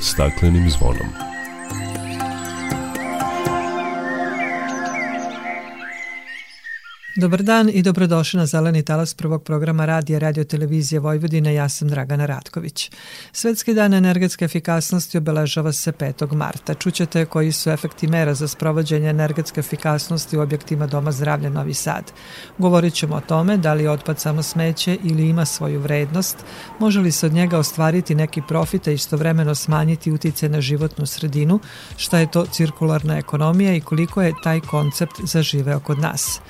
staklenim zvonom. Dobar dan i dobrodošli na Zeleni talas prvog programa radija Radio Televizije Vojvodine. Ja sam Dragana Ratković. Svetski dan energetske efikasnosti obeležava se 5. marta. Čućete koji su efekti mera za sprovođenje energetske efikasnosti u objektima Doma zdravlja Novi Sad. Govorit ćemo o tome da li otpad samo smeće ili ima svoju vrednost, može li se od njega ostvariti neki profit i istovremeno smanjiti utice na životnu sredinu, šta je to cirkularna ekonomija i koliko je taj koncept zaživeo kod nas.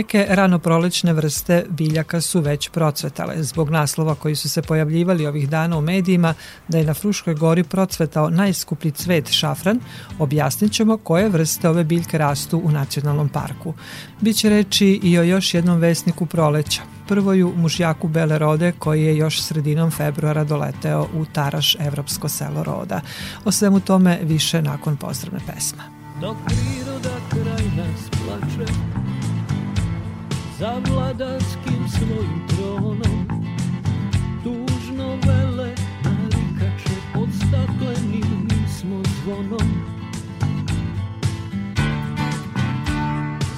Neke ranoprolećne vrste biljaka su već procvetale. Zbog naslova koji su se pojavljivali ovih dana u medijima da je na Fruškoj gori procvetao najskuplji cvet šafran, objasnit ćemo koje vrste ove biljke rastu u nacionalnom parku. Biće reči i o još jednom vesniku proleća, prvoju mužjaku Bele Rode koji je još sredinom februara doleteo u Taraš, evropsko selo Roda. O svemu tome više nakon pozdravne pesma. Dok priroda kraj nas plače za vladarskim svojim tronom. Tužno vele narikače pod staklenim smo zvonom.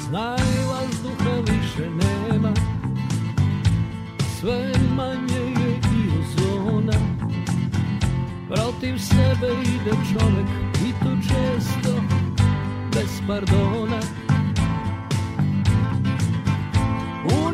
Znaj vazduha više nema sve manje je i ozona. Protiv sebe ide čovek i to često bez pardona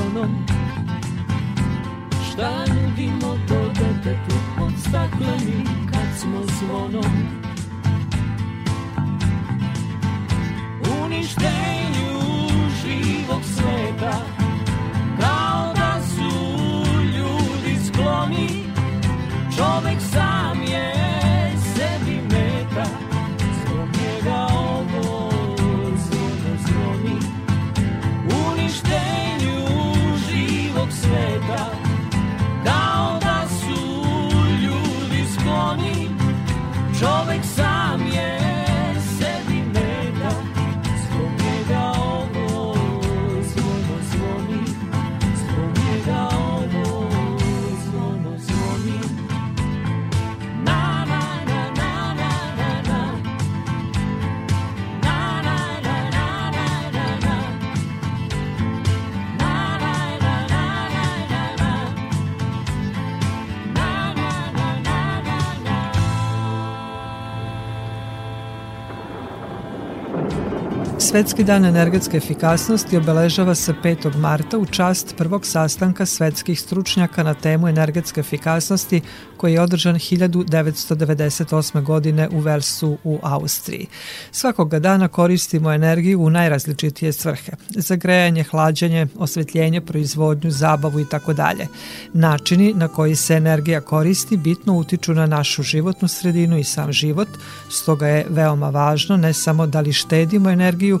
onom Šta nudimo to detetu pod stakleni kad smo zvonom Uništenju Svetski dan energetske efikasnosti obeležava se 5. marta u čast prvog sastanka svetskih stručnjaka na temu energetske efikasnosti koji je održan 1998. godine u Velsu u Austriji. Svakoga dana koristimo energiju u najrazličitije svrhe. Za grejanje, hlađenje, osvetljenje, proizvodnju, zabavu i tako dalje. Načini na koji se energija koristi bitno utiču na našu životnu sredinu i sam život, stoga je veoma važno ne samo da li štedimo energiju,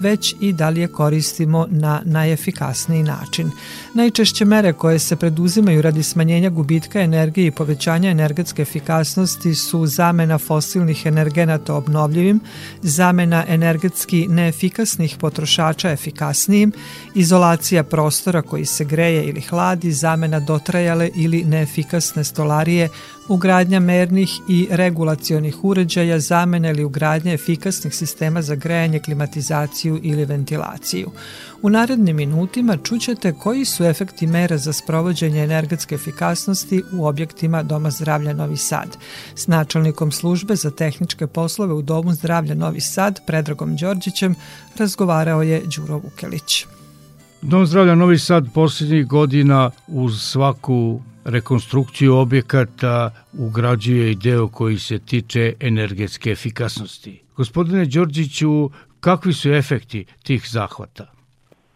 već i da li je koristimo na najefikasniji način. Najčešće mere koje se preduzimaju radi smanjenja gubitka energije i povećanja energetske efikasnosti su zamena fosilnih energenata obnovljivim, zamena energetski neefikasnih potrošača efikasnijim, izolacija prostora koji se greje ili hladi, zamena dotrajale ili neefikasne stolarije ugradnja mernih i regulacionih uređaja, zamene ili ugradnja efikasnih sistema za grejanje, klimatizaciju ili ventilaciju. U narednim minutima čućete koji su efekti mera za sprovođenje energetske efikasnosti u objektima Doma zdravlja Novi Sad. S načelnikom službe za tehničke poslove u Domu zdravlja Novi Sad, Predragom Đorđićem, razgovarao je Đuro Vukelić. Dom zdravlja Novi Sad posljednjih godina uz svaku rekonstrukciju objekata ugrađuje i deo koji se tiče energetske efikasnosti. Gospodine Đorđiću, kakvi su efekti tih zahvata?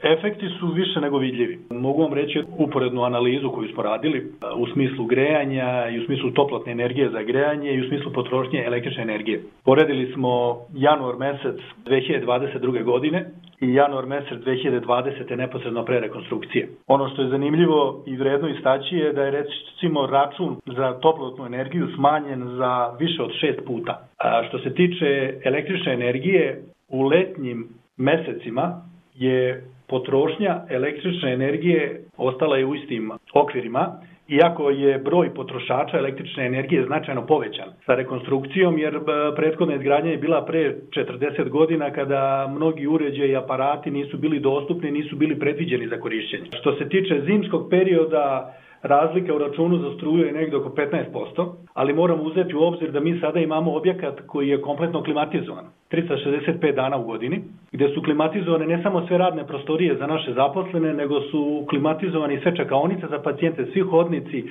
Efekti su više nego vidljivi. Mogu vam reći uporednu analizu koju smo radili u smislu grejanja i u smislu toplotne energije za grejanje i u smislu potrošnje električne energije. Poredili smo januar mesec 2022. godine i januar mesec 2020. neposredno pre rekonstrukcije. Ono što je zanimljivo i vredno istaći je da je recimo račun za toplotnu energiju smanjen za više od šest puta. A što se tiče električne energije, u letnjim mesecima je potrošnja električne energije ostala je u istim okvirima, iako je broj potrošača električne energije značajno povećan sa rekonstrukcijom, jer e, prethodna izgradnja je bila pre 40 godina kada mnogi uređaji i aparati nisu bili dostupni, nisu bili predviđeni za korišćenje. Što se tiče zimskog perioda, razlika u računu za struju je negde oko 15%, ali moramo uzeti u obzir da mi sada imamo objekat koji je kompletno klimatizovan, 365 dana u godini, gde su klimatizovane ne samo sve radne prostorije za naše zaposlene, nego su klimatizovani sve čakaonice za pacijente, svi hodnici,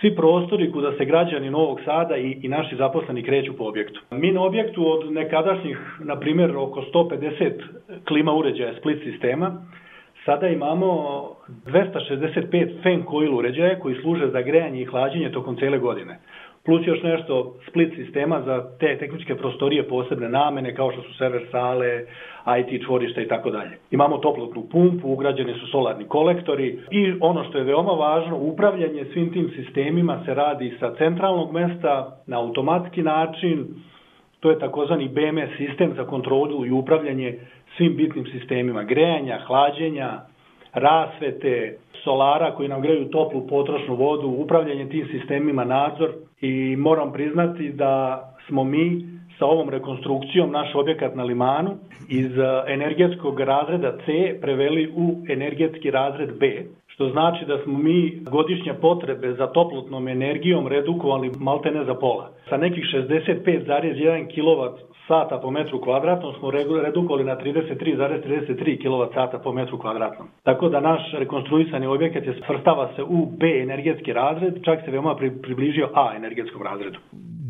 svi prostori kuda se građani Novog Sada i, i naši zaposleni kreću po objektu. Mi na objektu od nekadašnjih, na primjer, oko 150 klima uređaja split sistema, Sada imamo 265 fan coil uređaja koji služe za grejanje i hlađenje tokom cele godine. Plus još nešto split sistema za te tehničke prostorije posebne namene kao što su server sale, IT čvorišta i tako dalje. Imamo toplotnu pumpu, ugrađeni su solarni kolektori i ono što je veoma važno, upravljanje svim tim sistemima se radi sa centralnog mesta na automatski način, to je takozvani BMS sistem za kontrolu i upravljanje svim bitnim sistemima grejanja, hlađenja, rasvete, solara koji nam greju toplu potrošnu vodu, upravljanje tim sistemima, nadzor. I moram priznati da smo mi sa ovom rekonstrukcijom naš objekat na Limanu iz energetskog razreda C preveli u energetski razred B, što znači da smo mi godišnje potrebe za toplotnom energijom redukovali maltene za pola. Sa nekih 65,1 kW sata po metru kvadratnom smo redukovali na 33,33 kWh po metru kvadratnom. Tako da naš rekonstruisani objekat je svrstava se u B energetski razred, čak se veoma približio A energetskom razredu.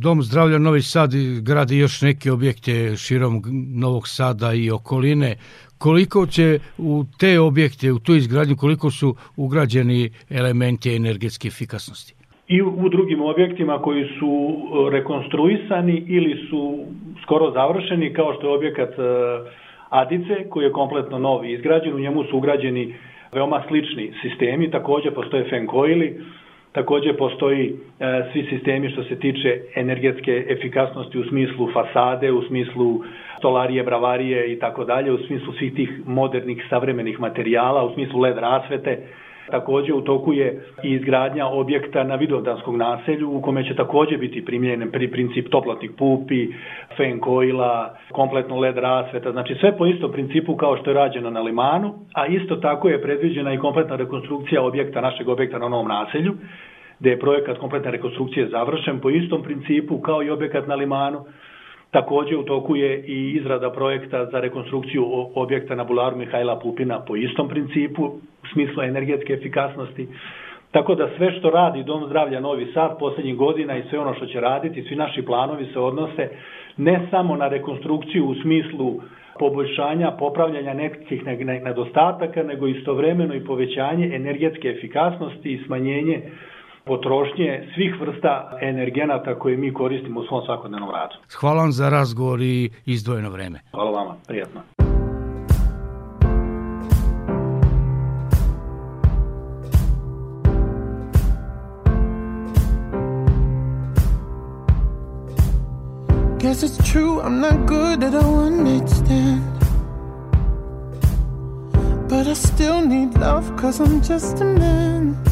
Dom zdravlja Novi Sad gradi još neke objekte širom Novog Sada i okoline. Koliko će u te objekte, u tu izgradnju, koliko su ugrađeni elementi energetske efikasnosti? i u drugim objektima koji su e, rekonstruisani ili su skoro završeni, kao što je objekat e, Adice, koji je kompletno novi izgrađen, u njemu su ugrađeni veoma slični sistemi, takođe postoje fenkoili, takođe postoji e, svi sistemi što se tiče energetske efikasnosti u smislu fasade, u smislu stolarije, bravarije i tako dalje, u smislu svih tih modernih savremenih materijala, u smislu LED rasvete, Takođe u toku je i izgradnja objekta na Vidovdanskog naselju u kome će takođe biti primljen pri princip toplotnih pupi, fan koila, kompletno led rasveta, znači sve po istom principu kao što je rađeno na Limanu, a isto tako je predviđena i kompletna rekonstrukcija objekta, našeg objekta na Novom naselju, gde je projekat kompletne rekonstrukcije završen po istom principu kao i objekat na Limanu, Takođe u toku je i izrada projekta za rekonstrukciju objekta na Bularu Mihajla Pupina po istom principu u smislu energetske efikasnosti. Tako da sve što radi Dom zdravlja Novi Sad poslednjih godina i sve ono što će raditi, svi naši planovi se odnose ne samo na rekonstrukciju u smislu poboljšanja, popravljanja nekih nedostataka, nego istovremeno i povećanje energetske efikasnosti i smanjenje potrošnje svih vrsta energenata koje mi koristimo u svom svakodnevnom radu. Hvala vam za razgovor i izdvojeno vreme. Hvala vama, prijatno. Guess it's true, I'm not good at a one night stand. But I still need love, cause I'm just a man.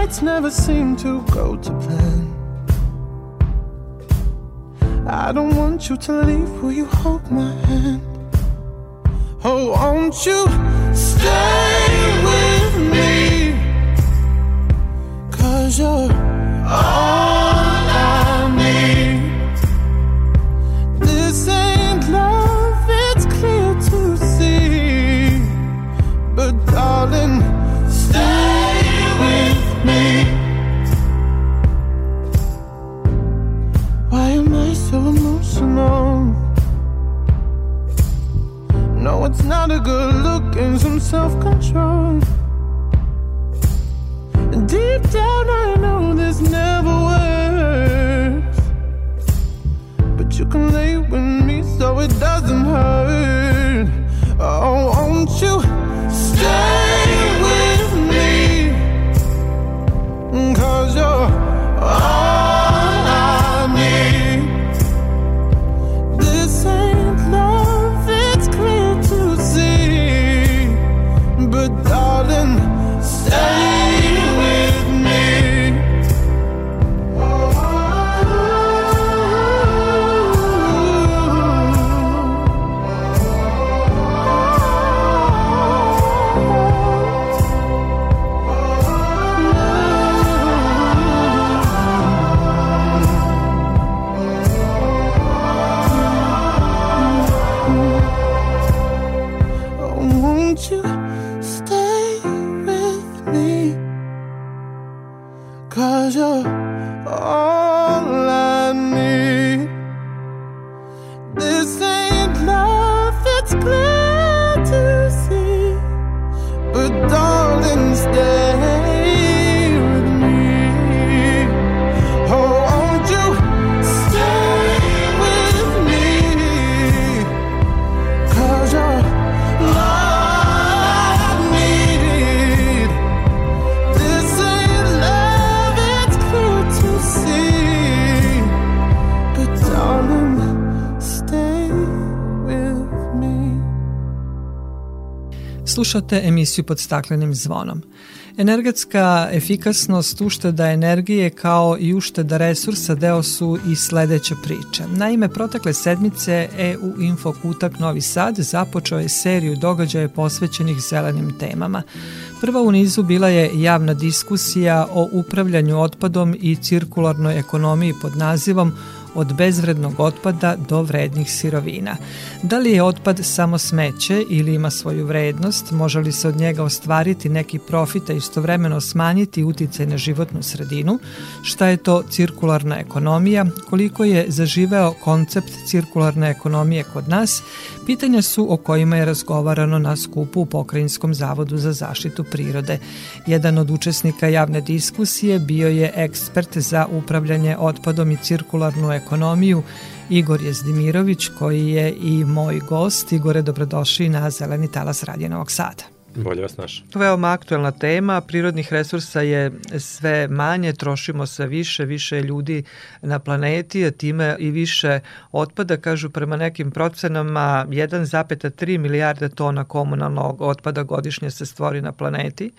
Nights never seem to go to plan. I don't want you to leave. Will you hold my hand? Oh, won't you stay with me? Cause you're all some self control. Deep down, I know this never works. But you can lay with me so it doesn't hurt. Oh, won't you stay Slušate emisiju pod staklenim zvonom. Energetska efikasnost ušteda energije kao i ušteda resursa deo su i sledeće priče. Naime, protekle sedmice EU Info Kutak Novi Sad započeo je seriju događaja posvećenih zelenim temama. Prva u nizu bila je javna diskusija o upravljanju otpadom i cirkularnoj ekonomiji pod nazivom od bezvrednog otpada do vrednih sirovina. Da li je otpad samo smeće ili ima svoju vrednost, može li se od njega ostvariti neki profit, a istovremeno smanjiti uticaj na životnu sredinu, šta je to cirkularna ekonomija, koliko je zaživeo koncept cirkularne ekonomije kod nas, pitanja su o kojima je razgovarano na skupu u Pokrajinskom zavodu za zaštitu prirode. Jedan od učesnika javne diskusije bio je ekspert za upravljanje otpadom i cirkularnu ekonomiju Igor Jezdimirović koji je i moj gost. Igore, dobrodošli na Zeleni talas Radija Novog Sada. Bolje vas naš. Veoma aktuelna tema, prirodnih resursa je sve manje, trošimo sve više, više ljudi na planeti, a time i više otpada, kažu prema nekim procenama 1,3 milijarde tona komunalnog otpada godišnje se stvori na planeti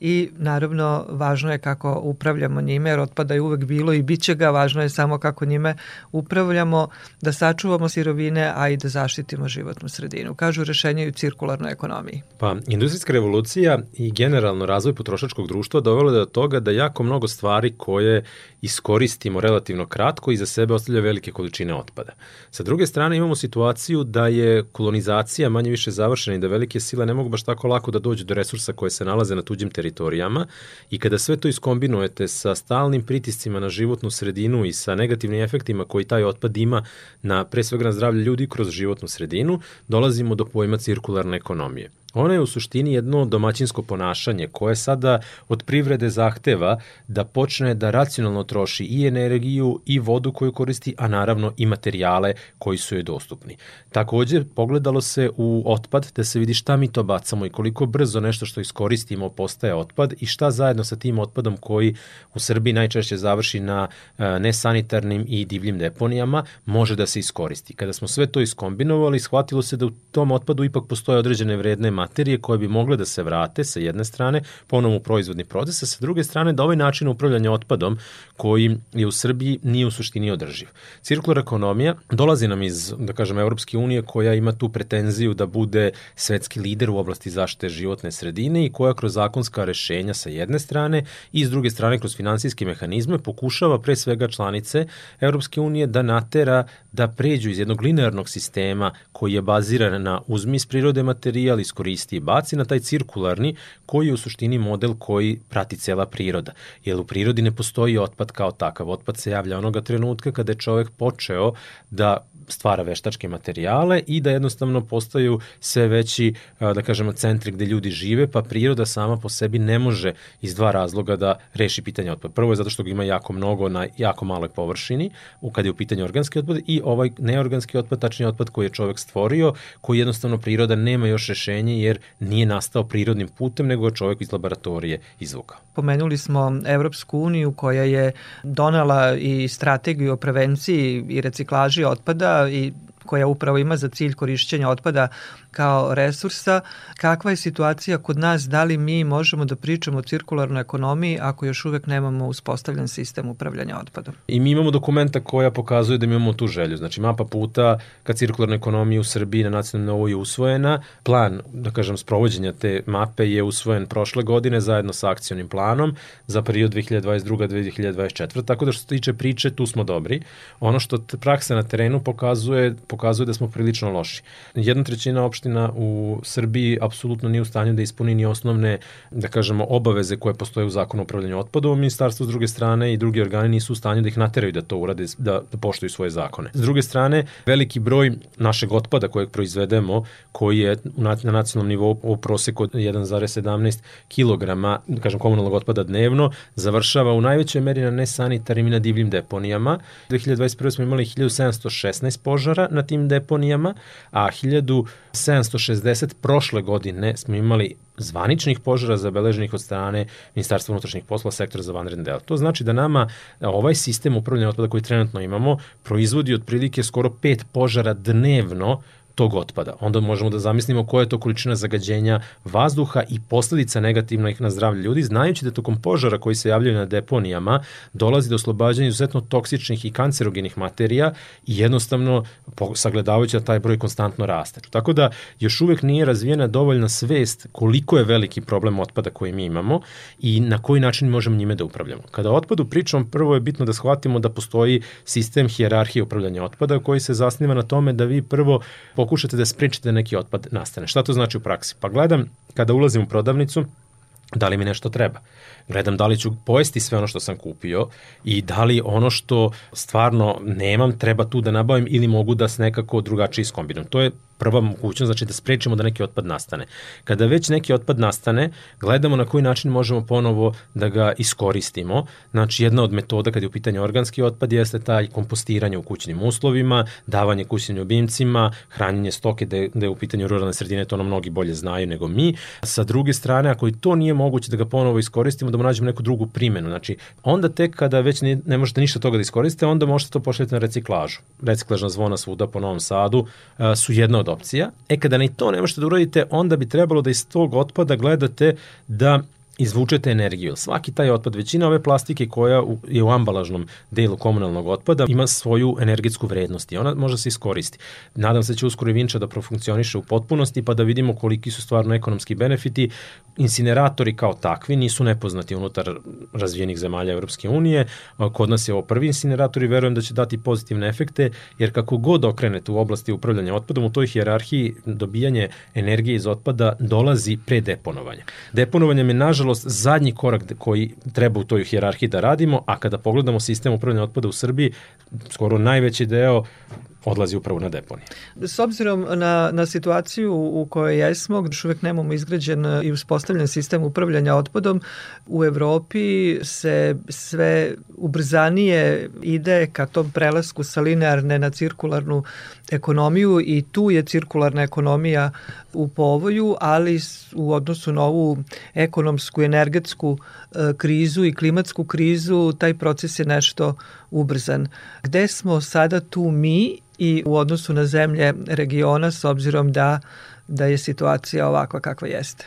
i naravno važno je kako upravljamo njime jer otpada je uvek bilo i bit će ga, važno je samo kako njime upravljamo, da sačuvamo sirovine, a i da zaštitimo životnu sredinu. Kažu rešenje u cirkularnoj ekonomiji. Pa, industrijska revolucija i generalno razvoj potrošačkog društva dovelo je do toga da jako mnogo stvari koje iskoristimo relativno kratko i za sebe ostavlja velike količine otpada. Sa druge strane imamo situaciju da je kolonizacija manje više završena i da velike sile ne mogu baš tako lako da dođu do resursa koje se nalaze na tuđim teritorijama i kada sve to iskombinujete sa stalnim pritiscima na životnu sredinu i sa negativnim efektima koji taj otpad ima na pre svega na zdravlje ljudi kroz životnu sredinu, dolazimo do pojma cirkularne ekonomije. Ona je u suštini jedno domaćinsko ponašanje koje sada od privrede zahteva da počne da racionalno troši i energiju i vodu koju koristi, a naravno i materijale koji su joj dostupni. Takođe, pogledalo se u otpad da se vidi šta mi to bacamo i koliko brzo nešto što iskoristimo postaje otpad i šta zajedno sa tim otpadom koji u Srbiji najčešće završi na e, nesanitarnim i divljim deponijama može da se iskoristi. Kada smo sve to iskombinovali, shvatilo se da u tom otpadu ipak postoje određene vredne materije koje bi mogle da se vrate sa jedne strane ponovo u proizvodni proces, a sa druge strane da ovaj način upravljanja otpadom koji je u Srbiji nije u suštini održiv. Cirkular ekonomija dolazi nam iz, da kažem, Evropske unije koja ima tu pretenziju da bude svetski lider u oblasti zaštite životne sredine i koja kroz zakonska rešenja sa jedne strane i s druge strane kroz finansijske mehanizme pokušava pre svega članice Evropske unije da natera da pređu iz jednog linearnog sistema koji je baziran na uzmi iz prirode materijal, iskoristi i baci na taj cirkularni koji je u suštini model koji prati cela priroda. Jer u prirodi ne postoji otpad kao takav. Otpad se javlja onoga trenutka kada je čovek počeo da stvara veštačke materijale i da jednostavno postaju sve veći, da kažemo, centri gde ljudi žive, pa priroda sama po sebi ne može iz dva razloga da reši pitanje otpada. Prvo je zato što ga ima jako mnogo na jako maloj površini, kad je u pitanju organski otpad, i ovaj neorganski otpad, tačnije otpad koji je čovek stvorio, koji jednostavno priroda nema još rešenje jer nije nastao prirodnim putem, nego je čovek iz laboratorije izvukao. Pomenuli smo Evropsku uniju koja je donala i strategiju o prevenciji i reciklaži otpada i koja upravo ima za cilj korišćenja otpada kao resursa. Kakva je situacija kod nas? Da li mi možemo da pričamo o cirkularnoj ekonomiji ako još uvek nemamo uspostavljen sistem upravljanja otpadom? I mi imamo dokumenta koja pokazuje da mi imamo tu želju. Znači mapa puta ka cirkularnoj ekonomiji u Srbiji na nacionalnom nivou je usvojena. Plan, da kažem, sprovođenja te mape je usvojen prošle godine zajedno sa akcionim planom za period 2022-2024. Tako da što se tiče priče, tu smo dobri. Ono što praksa na terenu pokazuje, pokazuje da smo prilično loši. Jedna trećina opština u Srbiji apsolutno nije u stanju da ispuni ni osnovne, da kažemo, obaveze koje postoje u zakonu o upravljanju otpadom. Ministarstvo s druge strane i drugi organi nisu u stanju da ih nateraju da to urade, da, da poštuju svoje zakone. S druge strane, veliki broj našeg otpada kojeg proizvedemo, koji je na, na nacionalnom nivou u proseku 1,17 kg, da kažem, komunalnog otpada dnevno, završava u najvećoj meri na nesanitarnim i na divljim deponijama. 2021. smo imali 1716 požara na tim deponijama, a 1760 prošle godine smo imali zvaničnih požara zabeleženih od strane Ministarstva unutrašnjih poslova sektora za vanredne dela. To znači da nama ovaj sistem upravljanja otpada koji trenutno imamo proizvodi otprilike skoro pet požara dnevno tog otpada. Onda možemo da zamislimo koja je to količina zagađenja vazduha i posledica negativna ih na zdravlje ljudi, znajući da tokom požara koji se javljaju na deponijama dolazi do oslobađanja izuzetno toksičnih i kancerogenih materija i jednostavno sagledavajući da taj broj konstantno raste. Tako da još uvek nije razvijena dovoljna svest koliko je veliki problem otpada koji mi imamo i na koji način možemo njime da upravljamo. Kada o otpadu pričamo, prvo je bitno da shvatimo da postoji sistem hijerarhije upravljanja otpada koji se zasniva na tome da vi prvo pokušate da sprečite da neki otpad nastane. Šta to znači u praksi? Pa gledam, kada ulazim u prodavnicu, da li mi nešto treba. Gledam da li ću pojesti sve ono što sam kupio i da li ono što stvarno nemam treba tu da nabavim ili mogu da se nekako drugačije iskombinujem. To je prva mogućnost, znači da sprečimo da neki otpad nastane. Kada već neki otpad nastane, gledamo na koji način možemo ponovo da ga iskoristimo. Znači, jedna od metoda kad je u pitanju organski otpad jeste taj kompostiranje u kućnim uslovima, davanje kućnim ljubimcima, hranjenje stoke da je, da je u pitanju ruralne sredine, to ono mnogi bolje znaju nego mi. Sa druge strane, ako i to nije moguće da ga ponovo iskoristimo, da mu nađemo neku drugu primenu. Znači, onda tek kada već ne, ne možete ništa toga da iskoristite, onda možete to pošaljati na reciklažu. Reciklažna zvona svuda po Novom Sadu su jedna od od opcija. E kada ni to ne možete da uradite, onda bi trebalo da iz tog otpada gledate da izvučete energiju. Svaki taj otpad, većina ove plastike koja je u ambalažnom delu komunalnog otpada ima svoju energetsku vrednost i ona može se iskoristi. Nadam se da će uskoro i Vinča da profunkcioniše u potpunosti pa da vidimo koliki su stvarno ekonomski benefiti. Incineratori kao takvi nisu nepoznati unutar razvijenih zemalja Evropske unije. Kod nas je ovo prvi incinerator i verujem da će dati pozitivne efekte jer kako god okrenete u oblasti upravljanja otpadom u toj hijerarhiji dobijanje energije iz otpada dolazi pre deponovanja. Deponovanje je nažalost nažalost, zadnji korak koji treba u toj hijerarhiji da radimo, a kada pogledamo sistem upravljanja otpada u Srbiji, skoro najveći deo odlazi upravo na deponije. S obzirom na, na situaciju u kojoj jesmo, gdje uvek nemamo izgrađen i uspostavljen sistem upravljanja otpadom, u Evropi se sve ubrzanije ide ka tom prelasku sa linearne na cirkularnu ekonomiju i tu je cirkularna ekonomija u povoju, ali u odnosu na ovu ekonomsku energetsku e, krizu i klimatsku krizu, taj proces je nešto ubrzan. Gde smo sada tu mi i u odnosu na zemlje regiona s obzirom da, da je situacija ovakva kakva jeste?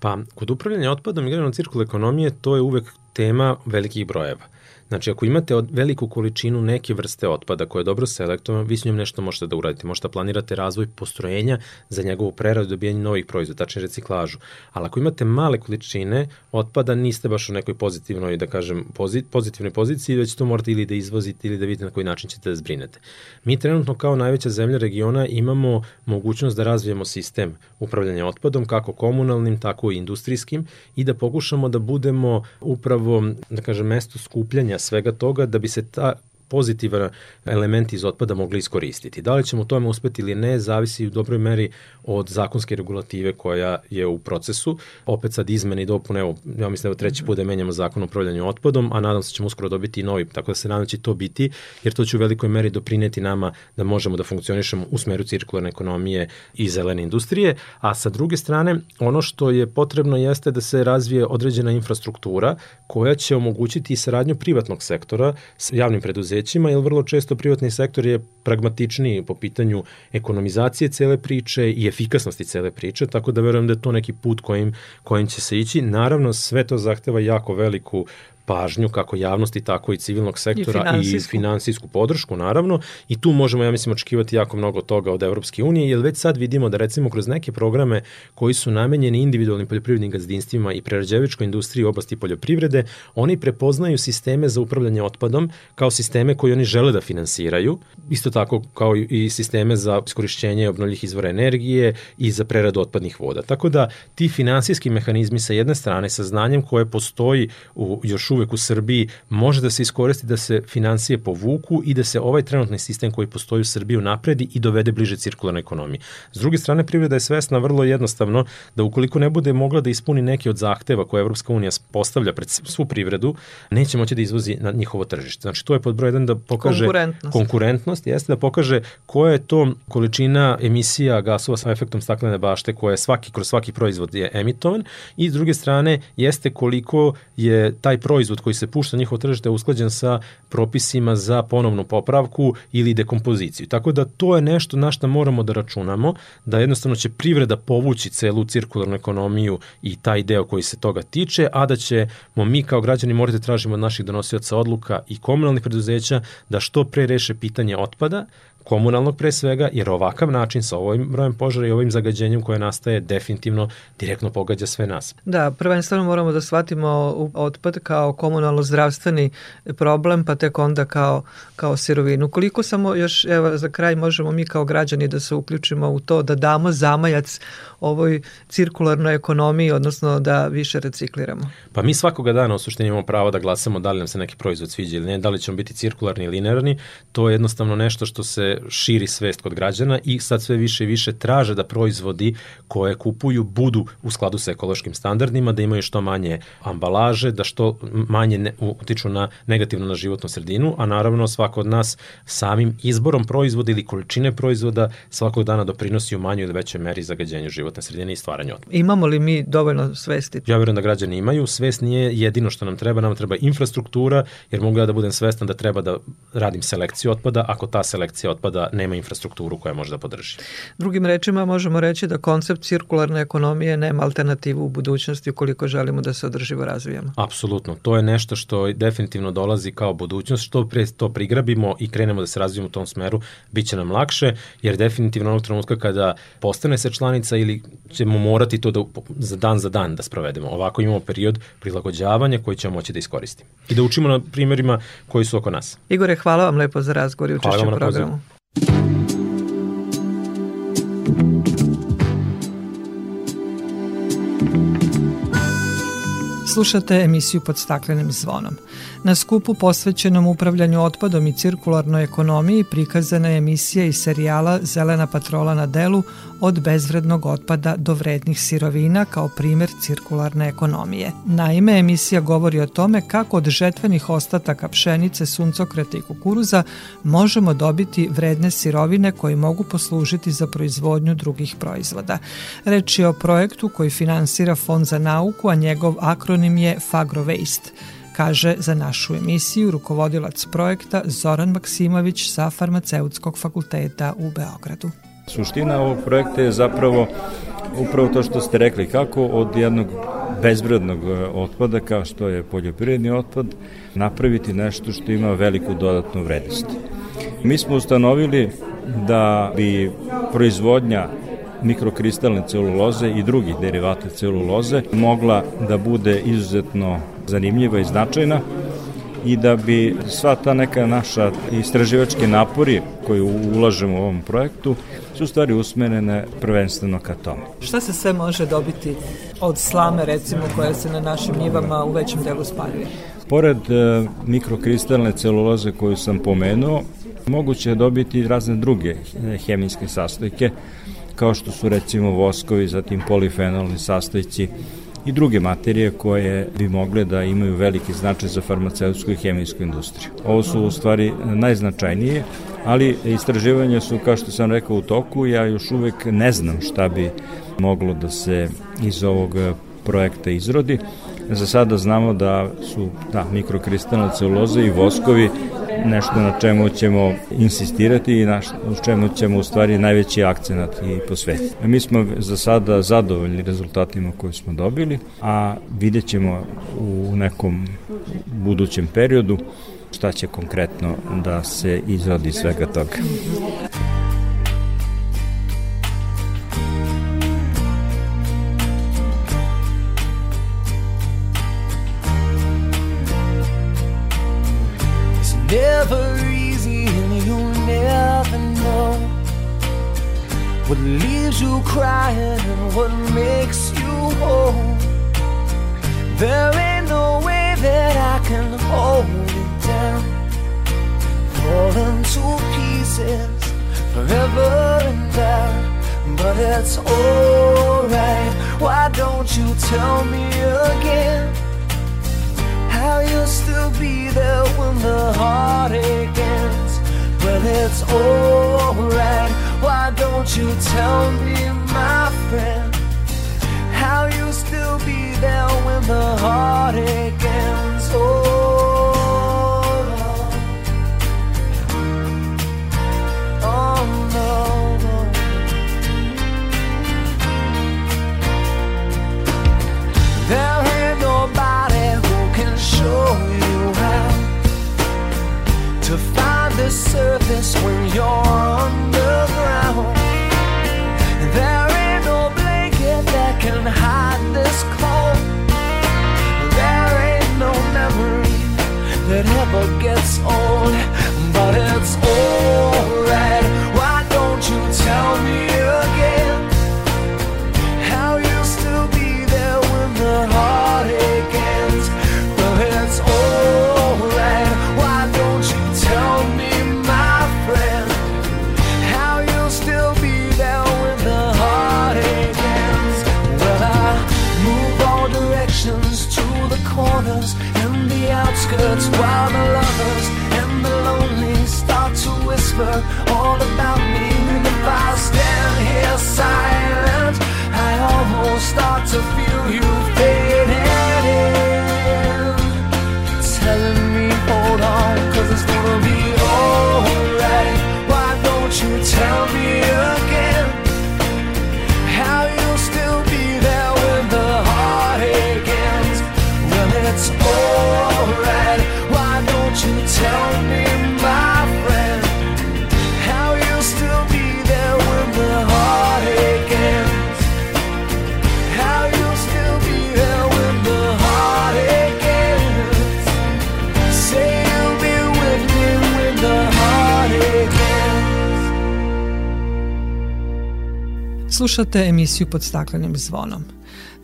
Pa, kod upravljanja otpadom i gledano cirkul ekonomije, to je uvek tema velikih brojeva. Znači, ako imate od veliku količinu neke vrste otpada koja je dobro selektovana, vi s njom nešto možete da uradite. Možete da planirate razvoj postrojenja za njegovu preradu i dobijanje novih proizvoda, tačnije reciklažu. Ali ako imate male količine otpada, niste baš u nekoj pozitivnoj, da kažem, pozitivnoj poziciji, već to morate ili da izvozite ili da vidite na koji način ćete da zbrinete. Mi trenutno kao najveća zemlja regiona imamo mogućnost da razvijemo sistem upravljanja otpadom, kako komunalnim, tako i industrijskim, i da pokušamo da budemo upravo, da kažem, mesto skupljanja svega toga da bi se ta pozitivan element iz otpada mogli iskoristiti. Da li ćemo tome uspeti ili ne, zavisi u dobroj meri od zakonske regulative koja je u procesu. Opet sad izmene i dopune, evo, ja mislim da treći put da menjamo zakon o upravljanju otpadom, a nadam se da ćemo uskoro dobiti i novi, tako da se nadam da će to biti, jer to će u velikoj meri doprineti nama da možemo da funkcionišemo u smeru cirkularne ekonomije i zelene industrije, a sa druge strane, ono što je potrebno jeste da se razvije određena infrastruktura koja će omogućiti i saradnju privatnog sektora s javnim preduzećima, jer vrlo često privatni sektor je pragmatičniji po pitanju ekonomizacije cele priče i efikasnosti cele priče, tako da verujem da je to neki put kojim, kojim će se ići. Naravno, sve to zahteva jako veliku pažnju kako javnosti, tako i civilnog sektora i finansijsku, i finansijsku podršku, naravno. I tu možemo, ja mislim, očekivati jako mnogo toga od Evropske unije, jer već sad vidimo da recimo kroz neke programe koji su namenjeni individualnim poljoprivrednim gazdinstvima i prerađevičkoj industriji u oblasti poljoprivrede, oni prepoznaju sisteme za upravljanje otpadom kao sisteme koje oni žele da finansiraju, isto tako kao i sisteme za iskorišćenje obnovljivih izvora energije i za preradu otpadnih voda. Tako da ti finansijski mehanizmi sa jedne strane sa znanjem koje postoji u još uvek u Srbiji može da se iskoristi da se financije povuku i da se ovaj trenutni sistem koji postoji u Srbiji napredi i dovede bliže cirkularnoj ekonomiji. S druge strane, privreda je svesna vrlo jednostavno da ukoliko ne bude mogla da ispuni neki od zahteva koje Evropska unija postavlja pred svu privredu, neće moći da izvozi na njihovo tržište. Znači, to je pod broj jedan da pokaže konkurentnost. konkurentnost, jeste da pokaže koja je to količina emisija gasova sa efektom staklene bašte koja je svaki kroz svaki proizvod je emitovan i s druge strane jeste koliko je taj proizvod proizvod koji se pušta na njihovo tržište je usklađen sa propisima za ponovnu popravku ili dekompoziciju. Tako da to je nešto na što moramo da računamo, da jednostavno će privreda povući celu cirkularnu ekonomiju i taj deo koji se toga tiče, a da ćemo mi kao građani morati da tražimo od naših donosioca odluka i komunalnih preduzeća da što pre reše pitanje otpada, komunalnog pre svega, jer ovakav način sa ovim brojem požara i ovim zagađenjem koje nastaje definitivno direktno pogađa sve nas. Da, prvenstveno moramo da shvatimo otpad kao komunalno zdravstveni problem, pa tek onda kao, kao sirovinu. Koliko samo još, evo za kraj možemo mi kao građani da se uključimo u to, da damo zamajac ovoj cirkularnoj ekonomiji, odnosno da više recikliramo? Pa mi svakoga dana u suštini imamo pravo da glasamo da li nam se neki proizvod sviđa ili ne, da li ćemo biti cirkularni ili linearni, to je jednostavno nešto što se širi svest kod građana i sad sve više i više traže da proizvodi koje kupuju budu u skladu sa ekološkim standardima, da imaju što manje ambalaže, da što manje ne, utiču na negativno na životnu sredinu, a naravno svako od nas samim izborom proizvoda ili količine proizvoda svakog dana doprinosi u manjoj ili većoj meri zagađenju životne sredine i stvaranju otpada. Imamo li mi dovoljno svesti? Ja verujem da građani imaju. Svest nije jedino što nam treba, nam treba infrastruktura, jer mogu ja da budem svestan da treba da radim selekciju otpada, ako ta selekcija otpada otpada nema infrastrukturu koja može da podrži. Drugim rečima možemo reći da koncept cirkularne ekonomije nema alternativu u budućnosti ukoliko želimo da se održivo razvijamo. Apsolutno, to je nešto što definitivno dolazi kao budućnost, što pre to prigrabimo i krenemo da se razvijemo u tom smeru, bit će nam lakše, jer definitivno onog trenutka kada postane se članica ili ćemo morati to da za dan za dan da sprovedemo. Ovako imamo period prilagođavanja koji ćemo moći da iskoristimo. I da učimo na primjerima koji su oko nas. Igore, hvala vam lepo za razgovor i učešće u programu. Slušate emisiju pod staklenim zvonom. Na skupu posvećenom upravljanju otpadom i cirkularnoj ekonomiji prikazana je emisija iz serijala Zelena patrola na delu od bezvrednog otpada do vrednih sirovina kao primer cirkularne ekonomije. Naime, emisija govori o tome kako od žetvenih ostataka pšenice, suncokreta i kukuruza možemo dobiti vredne sirovine koje mogu poslužiti za proizvodnju drugih proizvoda. Reč je o projektu koji finansira Fond za nauku, a njegov akronim je FagroWaste. Kaže za našu emisiju rukovodilac projekta Zoran Maksimović sa Farmaceutskog fakulteta u Beogradu. Suština ovog projekta je zapravo upravo to što ste rekli, kako od jednog bezbrednog e, otpada kao što je poljoprivredni otpad napraviti nešto što ima veliku dodatnu vrednost. Mi smo ustanovili da bi proizvodnja mikrokristalne celuloze i drugih derivata celuloze mogla da bude izuzetno zanimljiva i značajna i da bi sva ta neka naša istraživačke napori koje ulažemo u ovom projektu su stvari usmerene prvenstveno ka tome. Šta se sve može dobiti od slame recimo koja se na našim njivama u većem delu spaljuje? Pored e, mikrokristalne celuloze koju sam pomenuo, moguće je dobiti razne druge e, hemijske sastojke, kao što su recimo voskovi, zatim polifenolni sastojci, i druge materije koje bi mogle da imaju veliki značaj za farmaceutsku i hemijsku industriju. Ovo su u stvari najznačajnije, ali istraživanja su, kao što sam rekao, u toku. Ja još uvek ne znam šta bi moglo da se iz ovog projekta izrodi. Za sada znamo da su da, mikrokristalne celuloze i voskovi nešto na čemu ćemo insistirati i na čemu ćemo u stvari najveći akcenat i posvetiti. Mi smo za sada zadovoljni rezultatima koje smo dobili, a vidjet ćemo u nekom budućem periodu šta će konkretno da se izradi svega toga. Leaves you crying and what makes you whole. There ain't no way that I can hold it down. Falling to pieces forever and ever. But it's alright. Why don't you tell me again? how you'll still be there when the heartache ends. Well, it's alright. Why don't you tell me, my friend, how you'll still be there when the heartache ends? Oh. Slušate emisiju pod staklenim zvonom.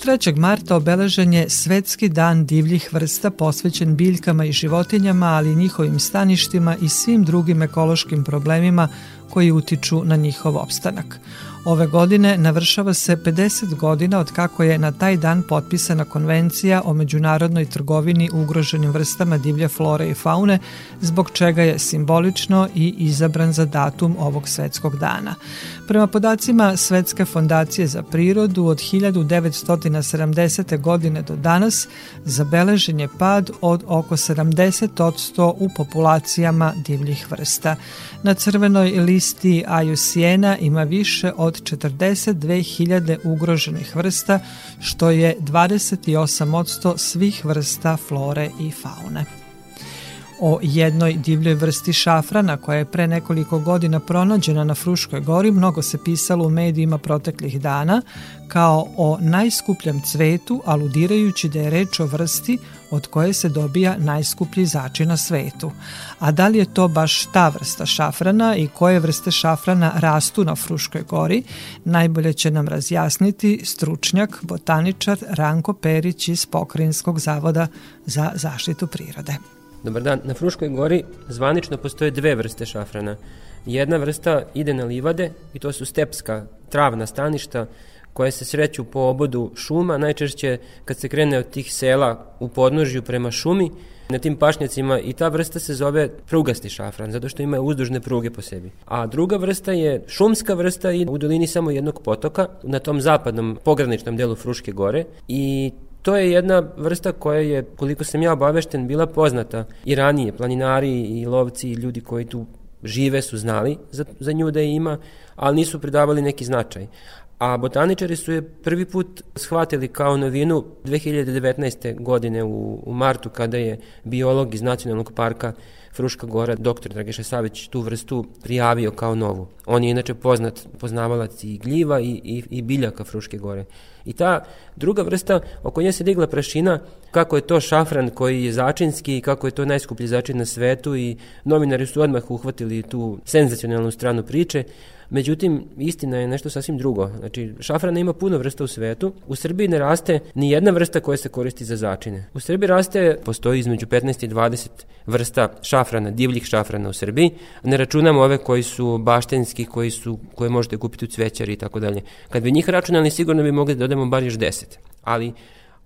3. marta obeležen je Svetski dan divljih vrsta posvećen biljkama i životinjama, ali i njihovim staništima i svim drugim ekološkim problemima koji utiču na njihov opstanak. Ove godine navršava se 50 godina od kako je na taj dan potpisana konvencija o međunarodnoj trgovini ugroženim vrstama divlje flore i faune, zbog čega je simbolično i izabran za datum ovog svetskog dana. Prema podacima Svetske fondacije za prirodu od 1970. godine do danas zabeležen je pad od oko 70% u populacijama divljih vrsta. Na crvenoj listi IUCN-a ima više od 42.000 ugroženih vrsta, što je 28% svih vrsta flore i faune. O jednoj divljoj vrsti šafrana koja je pre nekoliko godina pronađena na Fruškoj gori mnogo se pisalo u medijima proteklih dana kao o najskupljem cvetu, aludirajući da je reč o vrsti od koje se dobija najskuplji začin na svetu. A da li je to baš ta vrsta šafrana i koje vrste šafrana rastu na Fruškoj gori, najbolje će nam razjasniti stručnjak, botaničar Ranko Perić iz Pokrinjskog zavoda za zaštitu prirode. Dobar dan. Na Fruškoj gori zvanično postoje dve vrste šafrana. Jedna vrsta ide na livade i to su stepska travna staništa koje se sreću po obodu šuma, najčešće kad se krene od tih sela u podnožju prema šumi, na tim pašnjacima i ta vrsta se zove prugasti šafran, zato što ima uzdužne pruge po sebi. A druga vrsta je šumska vrsta i u dolini samo jednog potoka, na tom zapadnom pograničnom delu Fruške gore i To je jedna vrsta koja je, koliko sam ja obavešten, bila poznata i ranije. Planinari i lovci i ljudi koji tu žive su znali za, za nju da je ima, ali nisu pridavali neki značaj. A botaničari su je prvi put shvatili kao novinu 2019. godine u, u martu kada je biolog iz nacionalnog parka Fruška Gora, dr. Dragiša Savić, tu vrstu prijavio kao novu. On je inače poznat poznavalac i gljiva i, i, i biljaka Fruške Gore. I ta druga vrsta, oko nje se digla prašina, kako je to šafran koji je začinski i kako je to najskuplji začin na svetu i novinari su odmah uhvatili tu senzacionalnu stranu priče. Međutim, istina je nešto sasvim drugo. Znači, šafrana ima puno vrsta u svetu. U Srbiji ne raste ni jedna vrsta koja se koristi za začine. U Srbiji raste, postoji između 15 i 20 vrsta šafrana, divljih šafrana u Srbiji. Ne računamo ove koji su baštenski, koji su, koje možete kupiti u cvećari i tako dalje. Kad bi njih računali, sigurno bi mogli da dodamo bar još 10. Ali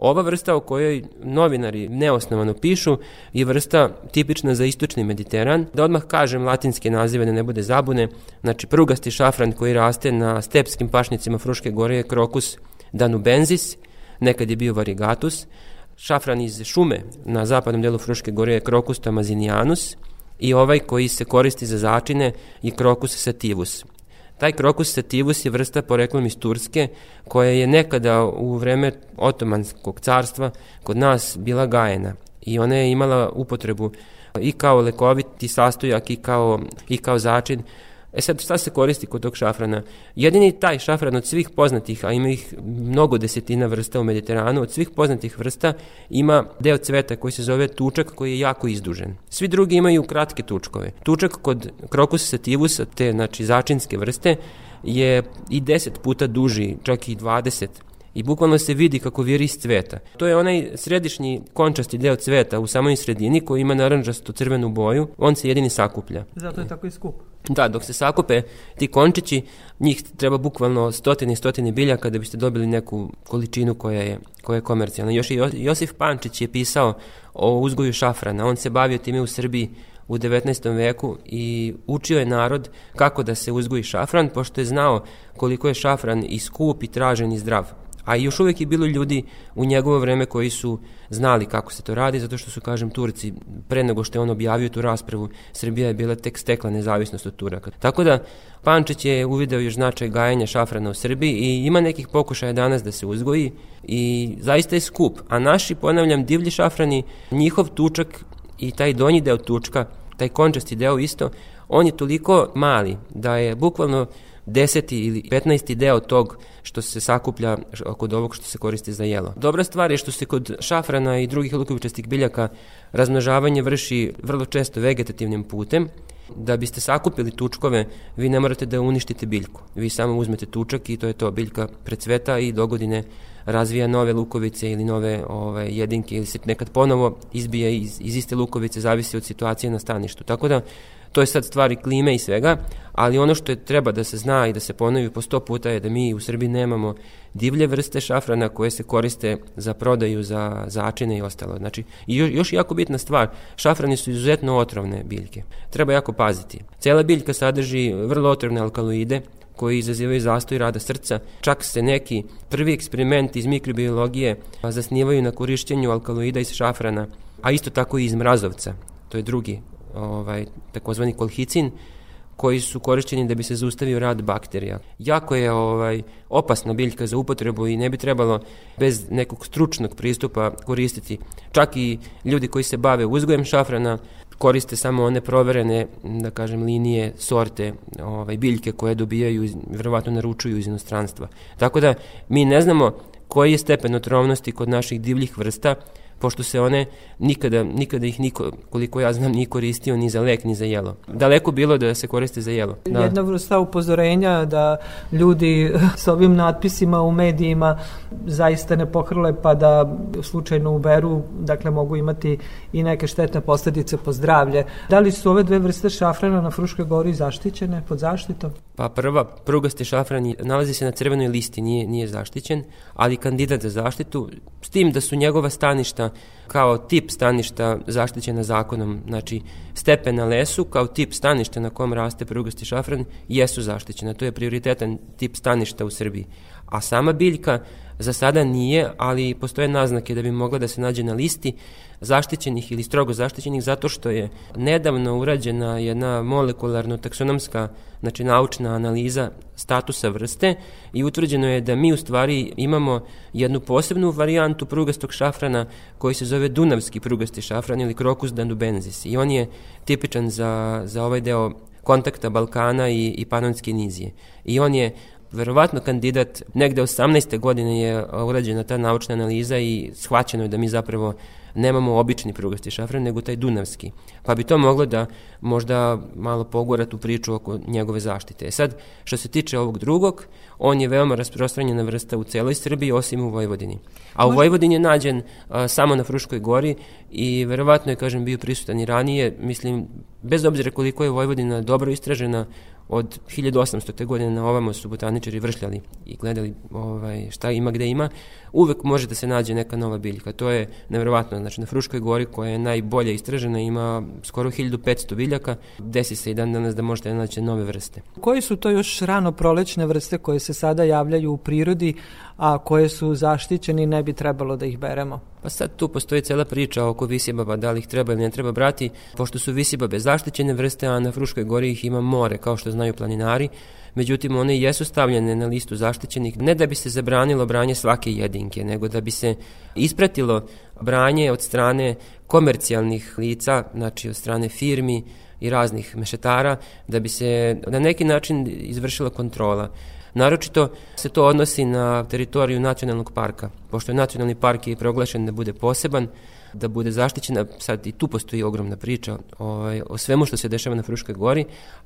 Ova vrsta o kojoj novinari neosnovano pišu je vrsta tipična za istočni Mediteran. Da odmah kažem latinske nazive da ne bude zabune. Znači prugasti šafran koji raste na stepskim pašnicima Fruške gore je krokus danubensis, nekad je bio varigatus. Šafran iz šume na zapadnom delu Fruške gore je krokus tamazinianus i ovaj koji se koristi za začine je krokus sativus. Taj krokus sativus je vrsta poreklom iz Turske koja je nekada u vreme otomanskog carstva kod nas bila gajena i ona je imala upotrebu i kao lekoviti sastojak i kao, i kao začin E sad, šta se koristi kod tog šafrana? Jedini taj šafran od svih poznatih, a ima ih mnogo desetina vrsta u Mediteranu, od svih poznatih vrsta ima deo cveta koji se zove tučak koji je jako izdužen. Svi drugi imaju kratke tučkove. Tučak kod krokus sativusa, te znači začinske vrste, je i 10 puta duži, čak i 20 i bukvalno se vidi kako viri iz cveta. To je onaj središnji končasti deo cveta u samoj sredini koji ima naranđasto crvenu boju, on se jedini sakuplja. Zato je tako i skup. Da, dok se sakupe ti končići, njih treba bukvalno stotine i stotine biljaka da biste dobili neku količinu koja je, koja je komercijalna. Još i Josif Pančić je pisao o uzgoju šafrana, on se bavio time u Srbiji u 19. veku i učio je narod kako da se uzgoji šafran, pošto je znao koliko je šafran i skup i tražen i zdrav. A još uvek je bilo ljudi u njegovo vreme koji su znali kako se to radi, zato što su, kažem, Turci, pre nego što je on objavio tu raspravu, Srbija je bila tek stekla nezavisnost od Turaka. Tako da, Pančić je uvideo još značaj gajanja šafrana u Srbiji i ima nekih pokušaja danas da se uzgoji i zaista je skup. A naši, ponavljam, divlji šafrani, njihov tučak i taj donji deo tučka, taj končasti deo isto, on je toliko mali da je bukvalno deseti ili 15. deo tog što se sakuplja kod ovog što se koristi za jelo. Dobra stvar je što se kod šafrana i drugih lukovičastih biljaka razmnožavanje vrši vrlo često vegetativnim putem, da biste sakupili tučkove, vi ne morate da uništite biljku. Vi samo uzmete tučak i to je to, biljka precveta i dogodine razvija nove lukovice ili nove ovaj, jedinke ili se nekad ponovo izbije iz, iz iste lukovice, zavisi od situacije na staništu. Tako da To je sad stvari klime i svega, ali ono što je treba da se zna i da se ponovi po sto puta je da mi u Srbiji nemamo divlje vrste šafrana koje se koriste za prodaju, za začine i ostalo. Znači, još, još jako bitna stvar, šafrani su izuzetno otrovne biljke. Treba jako paziti. Cela biljka sadrži vrlo otrovne alkaloide, koji izazivaju zastoj rada srca. Čak se neki prvi eksperimenti iz mikrobiologije zasnivaju na korišćenju alkaloida iz šafrana, a isto tako i iz mrazovca. To je drugi ovaj, takozvani kolhicin, koji su korišćeni da bi se zaustavio rad bakterija. Jako je ovaj opasna biljka za upotrebu i ne bi trebalo bez nekog stručnog pristupa koristiti. Čak i ljudi koji se bave uzgojem šafrana koriste samo one proverene, da kažem, linije, sorte, ovaj, biljke koje dobijaju, verovatno naručuju iz inostranstva. Tako da mi ne znamo koji je stepen otrovnosti kod naših divljih vrsta, pošto se one nikada, nikada ih niko, koliko ja znam, nije koristio ni za lek, ni za jelo. Daleko bilo da se koriste za jelo. Da. Jedna vrsta upozorenja da ljudi sa ovim natpisima u medijima zaista ne pohrle pa da slučajno uberu, dakle mogu imati i neke štetne posledice po zdravlje. Da li su ove dve vrste šafrana na Fruškoj gori zaštićene pod zaštitom? Pa prva, prugasti šafran nalazi se na crvenoj listi, nije, nije zaštićen, ali kandidat za zaštitu, s tim da su njegova staništa kao tip staništa zaštićena zakonom, znači stepe na lesu kao tip staništa na kom raste prugasti šafran jesu zaštićena, to je prioritetan tip staništa u Srbiji. A sama biljka za sada nije, ali postoje naznake da bi mogla da se nađe na listi zaštićenih ili strogo zaštićenih zato što je nedavno urađena jedna molekularno-taksonomska znači naučna analiza statusa vrste i utvrđeno je da mi u stvari imamo jednu posebnu varijantu prugastog šafrana koji se zove dunavski prugasti šafran ili Crocus danubenzis i on je tipičan za, za ovaj deo kontakta Balkana i, i Panonske nizije. I on je verovatno kandidat, negde 18. godine je urađena ta naučna analiza i shvaćeno je da mi zapravo nemamo obični prugasti šafran, nego taj dunavski. Pa bi to moglo da možda malo pogora tu priču oko njegove zaštite. E sad, što se tiče ovog drugog, on je veoma rasprostranjena vrsta u celoj Srbiji, osim u Vojvodini. A u Vojvodini je nađen a, samo na Fruškoj gori i verovatno je, kažem, bio prisutan i ranije, mislim, bez obzira koliko je Vojvodina dobro istražena, od 1800. godine na ovamo su botaničari vršljali i gledali ovaj, šta ima gde ima, uvek može da se nađe neka nova biljka. To je nevjerovatno. Znači, na Fruškoj gori koja je najbolje istražena ima skoro 1500 biljaka. Desi se i dan danas da možete naći nove vrste. Koji su to još rano prolećne vrste koje se sada javljaju u prirodi, a koje su zaštićeni ne bi trebalo da ih beremo? Pa sad tu postoji cela priča oko visibaba, da li ih treba ili ne treba brati, pošto su visibabe zaštićene vrste, a na Fruškoj gori ih ima more, kao što znaju planinari, međutim one jesu stavljene na listu zaštićenih, ne da bi se zabranilo branje svake jedinke, nego da bi se ispratilo branje od strane komercijalnih lica, znači od strane firmi i raznih mešetara, da bi se na neki način izvršila kontrola. Naročito se to odnosi na teritoriju nacionalnog parka, pošto je nacionalni park je proglašen da bude poseban, da bude zaštićena, sad i tu postoji ogromna priča ovaj, o svemu što se dešava na Fruškoj gori,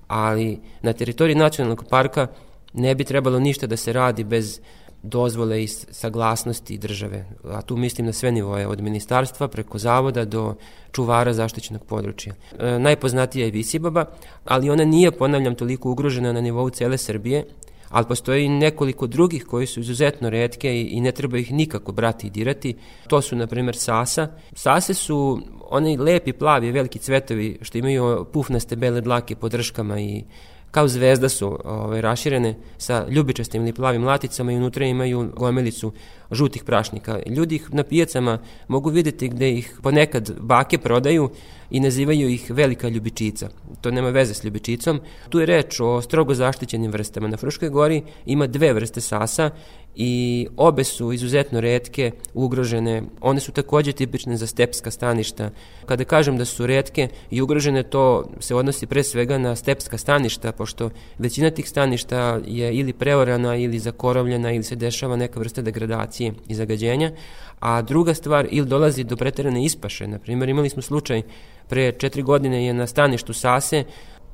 ali na teritoriji nacionalnog parka ne bi trebalo ništa da se radi bez dozvole i saglasnosti države, a tu mislim na sve nivoje, od ministarstva preko zavoda do čuvara zaštićenog područja. E, najpoznatija je Visibaba, ali ona nije, ponavljam, toliko ugrožena na nivou cele Srbije, ali i nekoliko drugih koji su izuzetno redke i, i ne treba ih nikako brati i dirati. To su, na primer, sasa. Sase su oni lepi, plavi, veliki cvetovi što imaju pufnaste bele dlake pod drškama i kao zvezda su ovaj, raširene sa ljubičastim ili plavim laticama i unutra imaju gomelicu žutih prašnika. Ljudi ih na pijacama mogu videti gde ih ponekad bake prodaju i nazivaju ih velika ljubičica. To nema veze s ljubičicom. Tu je reč o strogo zaštićenim vrstama. Na Fruškoj gori ima dve vrste sasa i obe su izuzetno redke, ugrožene. One su takođe tipične za stepska staništa. Kada kažem da su redke i ugrožene, to se odnosi pre svega na stepska staništa, pošto većina tih staništa je ili preorana ili zakorovljena ili se dešava neka vrsta degradacije i zagađenja, a druga stvar ili dolazi do preterane ispaše. Na primjer, imali smo slučaj pre četiri godine je na staništu Sase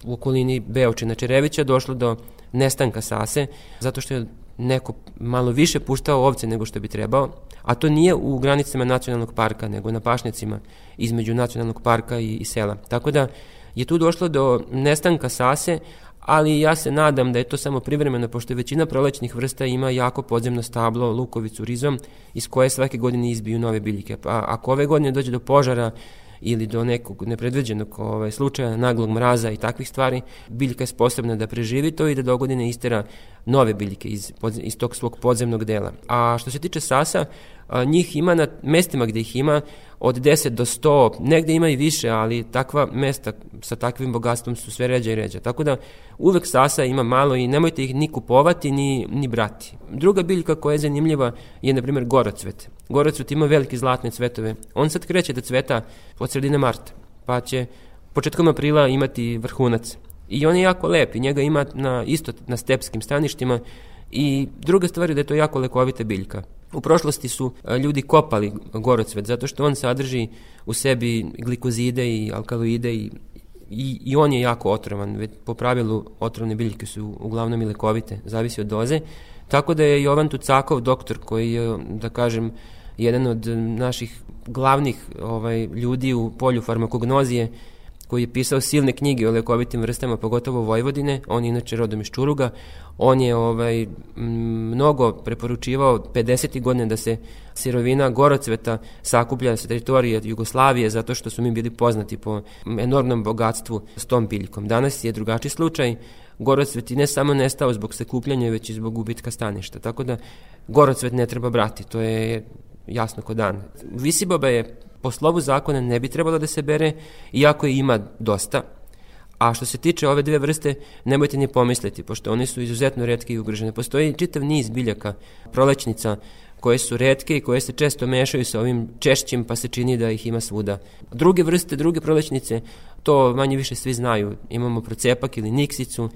u okolini Beočina Čerevića došlo do nestanka Sase, zato što je neko malo više puštao ovce nego što bi trebao, a to nije u granicama nacionalnog parka, nego na pašnjacima između nacionalnog parka i, i sela. Tako da je tu došlo do nestanka sase, ali ja se nadam da je to samo privremeno, pošto većina prolećnih vrsta ima jako podzemno stablo, lukovicu, rizom, iz koje svake godine izbiju nove biljke. Pa ako ove godine dođe do požara ili do nekog nepredveđenog ovaj, slučaja, naglog mraza i takvih stvari, biljka je sposobna da preživi to i da do godine istera nove biljke iz, iz tog svog podzemnog dela. A što se tiče sasa, njih ima na mestima gde ih ima od 10 do 100, negde ima i više, ali takva mesta sa takvim bogatstvom su sve ređa i ređa. Tako da uvek sasa ima malo i nemojte ih ni kupovati ni, ni brati. Druga biljka koja je zanimljiva je, na primjer, gorocvet. Gorocvet ima velike zlatne cvetove. On sad kreće da cveta od sredine marta, pa će početkom aprila imati vrhunac. I on je jako lep i njega ima na, isto na stepskim staništima i druga stvar je da je to jako lekovita biljka. U prošlosti su e, ljudi kopali gorocvet zato što on sadrži u sebi glikozide i alkaloide i i, i on je jako otrovan, već po pravilu otrovne biljke su uglavnom i lekovite, zavisi od doze, tako da je Jovan Tucakov doktor koji je, da kažem, jedan od naših glavnih ovaj, ljudi u polju farmakognozije, koji je pisao silne knjige o lekovitim vrstama, pogotovo Vojvodine, on je inače rodom iz Čuruga, on je ovaj, mnogo preporučivao 50. godine da se sirovina gorocveta sakuplja sa teritorije Jugoslavije zato što su mi bili poznati po enormnom bogatstvu s tom biljkom. Danas je drugačiji slučaj, gorocvet je ne samo nestao zbog sakupljanja, već i zbog gubitka staništa. Tako da gorocvet ne treba brati, to je jasno ko dan. Visiboba je po slovu zakona ne bi trebalo da se bere, iako je ima dosta, A što se tiče ove dve vrste, nemojte ni pomisliti, pošto one su izuzetno redke i ugrožene. Postoji čitav niz biljaka, prolećnica, koje su redke i koje se često mešaju sa ovim češćim, pa se čini da ih ima svuda. Druge vrste, druge prolećnice, to manje više svi znaju. Imamo procepak ili niksicu,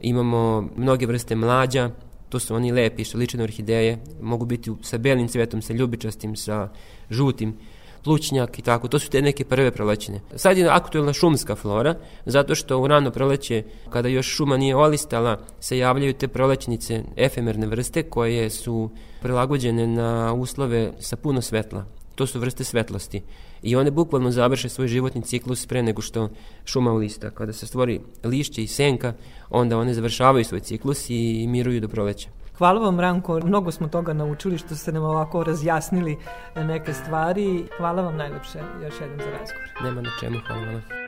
imamo mnoge vrste mlađa, to su oni lepi što liče na orhideje, mogu biti sa belim cvetom, sa ljubičastim, sa žutim plućnjak i tako, to su te neke prve prolećine. Sad je aktuelna šumska flora, zato što u rano proleće, kada još šuma nije olistala, se javljaju te prolećnice efemerne vrste koje su prilagođene na uslove sa puno svetla. To su vrste svetlosti. I one bukvalno završe svoj životni ciklus pre nego što šuma ulista. Kada se stvori lišće i senka, onda one završavaju svoj ciklus i miruju do proleća. Hvala vam Ranko, mnogo smo toga naučili što ste nam ovako razjasnili neke stvari. Hvala vam najlepše još jednom za razgovor. Nema na čemu, hvala vam.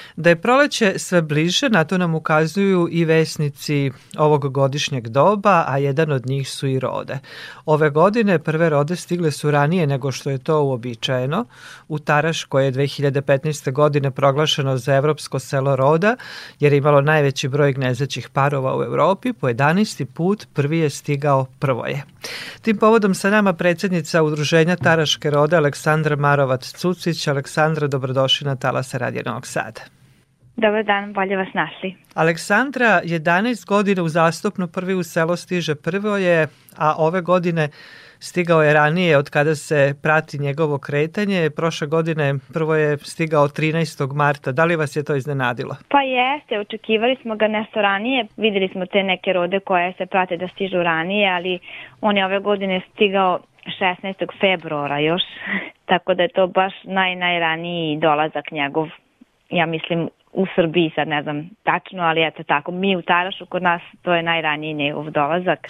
Da je proleće sve bliže, na to nam ukazuju i vesnici ovog godišnjeg doba, a jedan od njih su i rode. Ove godine prve rode stigle su ranije nego što je to uobičajeno. U Taraš, koje je 2015. godine proglašeno za evropsko selo roda, jer je imalo najveći broj gnezećih parova u Evropi, po 11. put prvi je stigao prvoje. Tim povodom sa nama predsednica Udruženja Taraške rode Aleksandra Marovac-Cucić. Aleksandra, dobrodošli na Talasa Radio Novog Sada. Dobar dan, bolje vas našli. Aleksandra, 11 godina uzastopno prvi u selo stiže prvo je, a ove godine stigao je ranije od kada se prati njegovo kretanje. Prošle godine prvo je stigao 13. marta. Da li vas je to iznenadilo? Pa jeste, očekivali smo ga nešto ranije. Videli smo te neke rode koje se prate da stižu ranije, ali on je ove godine stigao 16. februara još, tako da je to baš naj, najraniji dolazak njegov, ja mislim, u Srbiji, sad ne znam tačno, ali eto tako, mi u Tarašu kod nas to je najraniji njegov dolazak.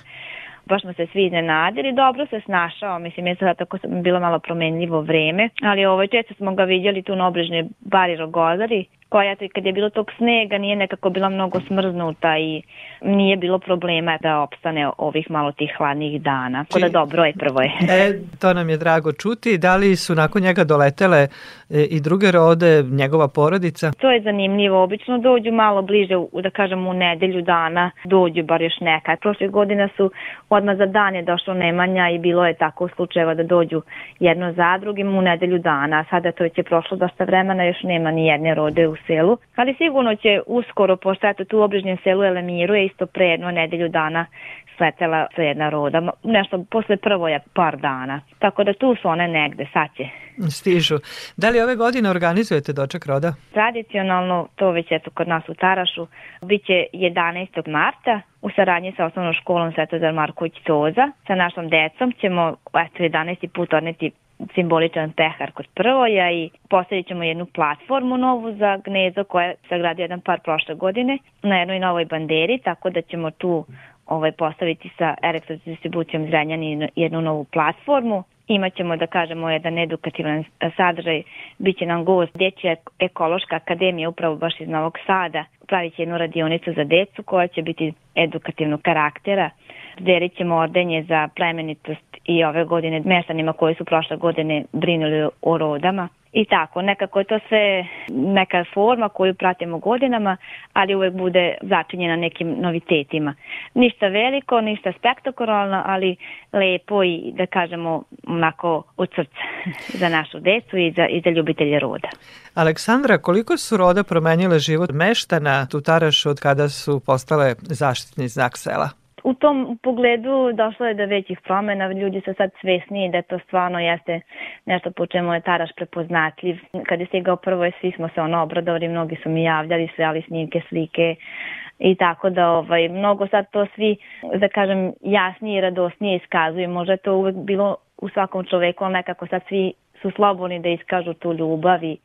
Baš smo se svi iznenadili, dobro se snašao, mislim je sada tako bilo malo promenljivo vreme, ali ovo često smo ga vidjeli tu na obližnje bari Rogozari, koja kad je bilo tog snega nije nekako bila mnogo smrznuta i nije bilo problema da opstane ovih malo tih hladnih dana. Tako da dobro je prvo je. E, to nam je drago čuti. Da li su nakon njega doletele e, i druge rode, njegova porodica? To je zanimljivo. Obično dođu malo bliže, da kažem u nedelju dana, dođu bar još neka. Prošle godine su odmah za dan je došlo Nemanja i bilo je tako slučajeva da dođu jedno za drugim u nedelju dana. Sada to je prošlo dosta vremena, još nema ni jedne rode u selu, ali sigurno će uskoro, pošto eto tu u obližnjem selu Elemiru je isto pre jedno nedelju dana sletela sa jedna roda, nešto posle prvo je par dana, tako da tu su one negde, sad će. Stižu. Da li ove godine organizujete doček roda? Tradicionalno, to već eto kod nas u Tarašu, bit će 11. marta u saradnji sa osnovnom školom Svetozar Marković Toza. Sa našom decom ćemo eto 11. put odneti simboličan pehar kod prvoja i postavit ćemo jednu platformu novu za gnezo koja je sagradio jedan par prošle godine na jednoj novoj banderi, tako da ćemo tu ovaj, postaviti sa elektrodistribucijom Zrenjani jednu novu platformu. Imaćemo, da kažemo, jedan edukativan sadržaj, bit će nam gost Dječja ekološka akademija upravo baš iz Novog Sada, pravit će jednu radionicu za decu koja će biti edukativnog karaktera. Delit ćemo ordenje za plemenitost i ove godine meštanima koji su prošle godine brinuli o rodama. I tako, nekako je to sve neka forma koju pratimo godinama, ali uvek bude začinjena nekim novitetima. Ništa veliko, ništa spektakularno, ali lepo i da kažemo onako od srca za našu decu i za, i za ljubitelje roda. Aleksandra, koliko su roda promenjile život meštana Tutarašu od kada su postale zaštitni znak sela? U tom pogledu došlo je do većih promena, ljudi su sad svesniji da to stvarno jeste nešto po čemu je Taraš prepoznatljiv. Kad je stigao prvo svi smo se ono obradovali, mnogi su mi javljali, ali snimke, slike i tako da ovaj, mnogo sad to svi, da kažem, jasnije i radosnije iskazuju. Možda je to uvek bilo u svakom čoveku, ali nekako sad svi su slobodni da iskažu tu ljubav i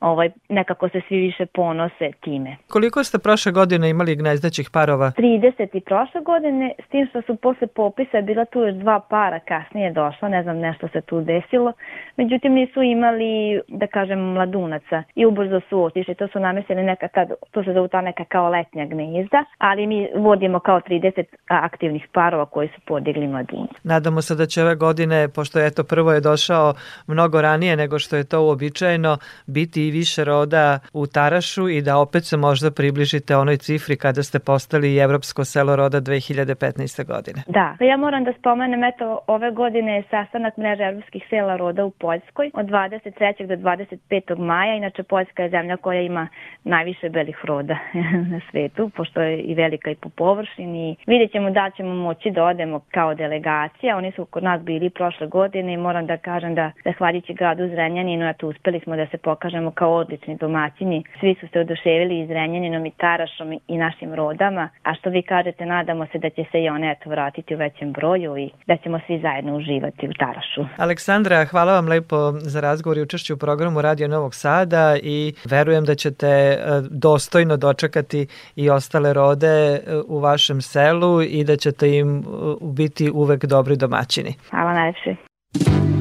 ovaj, nekako se svi više ponose time. Koliko ste prošle godine imali gnezdećih parova? 30 i prošle godine, s tim što su posle popisa bila tu još dva para kasnije došla, ne znam nešto se tu desilo, međutim nisu imali, da kažem, mladunaca i ubrzo su otišli, to su namestili neka, kad, to se zove ta neka kao letnja gnezda, ali mi vodimo kao 30 aktivnih parova koji su podigli mladunac. Nadamo se da će ove godine, pošto je to prvo je došao mnogo ranije nego što je to uobičajeno, biti više roda u Tarašu i da opet se možda približite onoj cifri kada ste postali Evropsko selo roda 2015. godine. Da, ja moram da spomenem, eto, ove godine je sastanak mreže Evropskih sela roda u Poljskoj od 23. do 25. maja. Inače, Poljska je zemlja koja ima najviše belih roda na svetu, pošto je i velika i po površini. Vidjet ćemo da ćemo moći da odemo kao delegacija. Oni su kod nas bili prošle godine i moram da kažem da, zahvaljujući gradu Zrenjaninu, eto, uspeli smo da se pokažemo kao odlični domaćini. Svi su se oduševili i Zrenjaninom i Tarašom i našim rodama, a što vi kažete, nadamo se da će se i one eto vratiti u većem broju i da ćemo svi zajedno uživati u Tarašu. Aleksandra, hvala vam lepo za razgovor i učešću u programu Radio Novog Sada i verujem da ćete e, dostojno dočekati i ostale rode e, u vašem selu i da ćete im e, biti uvek dobri domaćini. Hvala najlepše.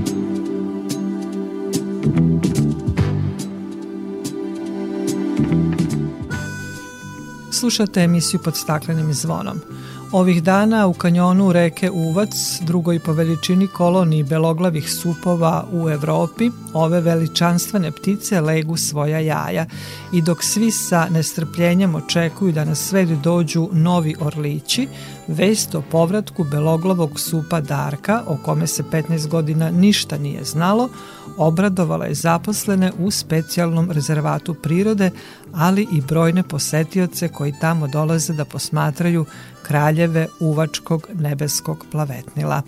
Slušate emisiju pod staklenim zvonom. Ovih dana u kanjonu reke Uvac, drugoj po veličini koloniji beloglavih supova u Evropi, ove veličanstvene ptice legu svoja jaja i dok svi sa nestrpljenjem očekuju da na svet dođu novi orlići, vest o povratku beloglavog supa Darka, o kome se 15 godina ništa nije znalo, obradovala je zaposlene u specijalnom rezervatu prirode, ali i brojne posetioce koji tamo dolaze da posmatraju kraljeve uvačkog nebeskog plavetnila.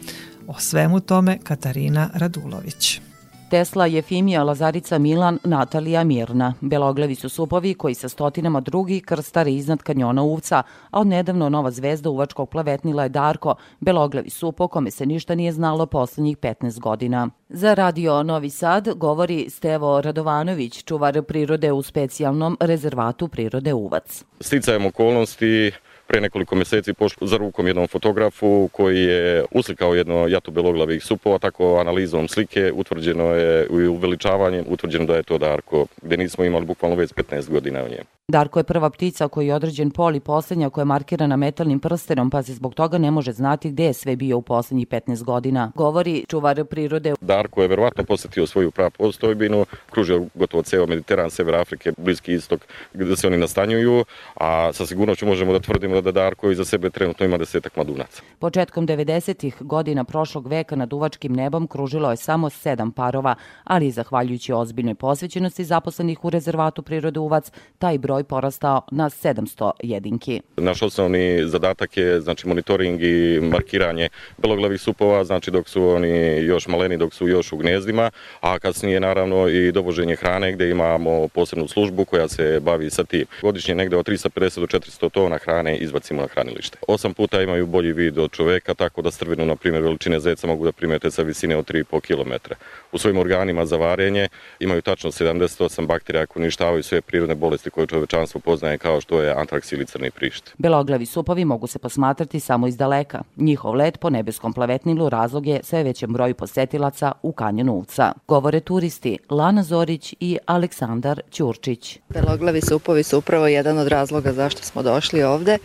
O svemu tome Katarina Radulović. Tesla, Jefimija, Lazarica, Milan, Natalija, Mirna. Beloglavi su supovi koji sa stotinama drugih krstare iznad kanjona Uvca, a odnedavno nova zvezda uvačkog plavetnila je Darko, beloglavi sup o kome se ništa nije znalo poslednjih 15 godina. Za radio Novi Sad govori Stevo Radovanović, čuvar prirode u specijalnom rezervatu prirode Uvac. Sticajem okolnosti pre nekoliko meseci pošlo za rukom jednom fotografu koji je uslikao jedno jato beloglavih supova, tako analizom slike utvrđeno je i uveličavanjem utvrđeno da je to Darko, gde nismo imali bukvalno već 15 godina o njemu. Darko je prva ptica koji je određen pol i poslednja koja je markirana metalnim prstenom, pa se zbog toga ne može znati gde je sve bio u poslednjih 15 godina. Govori čuvar prirode. Darko je verovatno posetio svoju postojbinu, kružio gotovo ceo Mediteran, Sever Afrike, Bliski istok, gde se oni nastanjuju, a sa sigurnoću možemo da tvrdimo da Darko iza sebe trenutno ima desetak mladunaca. Početkom 90. godina prošlog veka nad uvačkim nebom kružilo je samo sedam parova, ali zahvaljujući ozbiljnoj posvećenosti zaposlenih u rezervatu prirode Uvac, taj broj porastao na 700 jedinki. Naš osnovni zadatak je znači monitoring i markiranje beloglavih supova, znači dok su oni još maleni, dok su još u gnezdima, a kasnije naravno i dovoženje hrane gde imamo posebnu službu koja se bavi sa tim. Godišnje negde od 350 do 400 tona hrane izbacimo na hranilište. Osam puta imaju bolji vid od čoveka, tako da strvinu, na primjer, veličine zeca mogu da primete sa visine od 3,5 km. U svojim organima za varenje imaju tačno 78 bakterija koje uništavaju sve prirodne bolesti koje čovečanstvo poznaje kao što je antraks ili crni prišt. Beloglavi supovi mogu se posmatrati samo iz daleka. Njihov let po nebeskom plavetnilu razlog je sve većem broju posetilaca u kanjonu Uvca. Govore turisti Lana Zorić i Aleksandar Ćurčić. Beloglavi supovi su upravo jedan od razloga zašto smo došli ovde,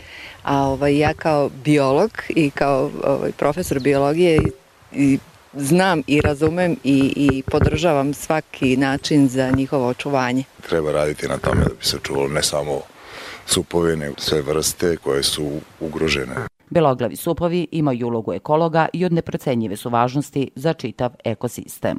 a ovaj, ja kao biolog i kao ovaj, profesor biologije i, i znam i razumem i, i podržavam svaki način za njihovo očuvanje. Treba raditi na tome da bi se čuvalo ne samo supove, nego sve vrste koje su ugrožene. Beloglavi supovi imaju ulogu ekologa i od neprocenjive su važnosti za čitav ekosistem.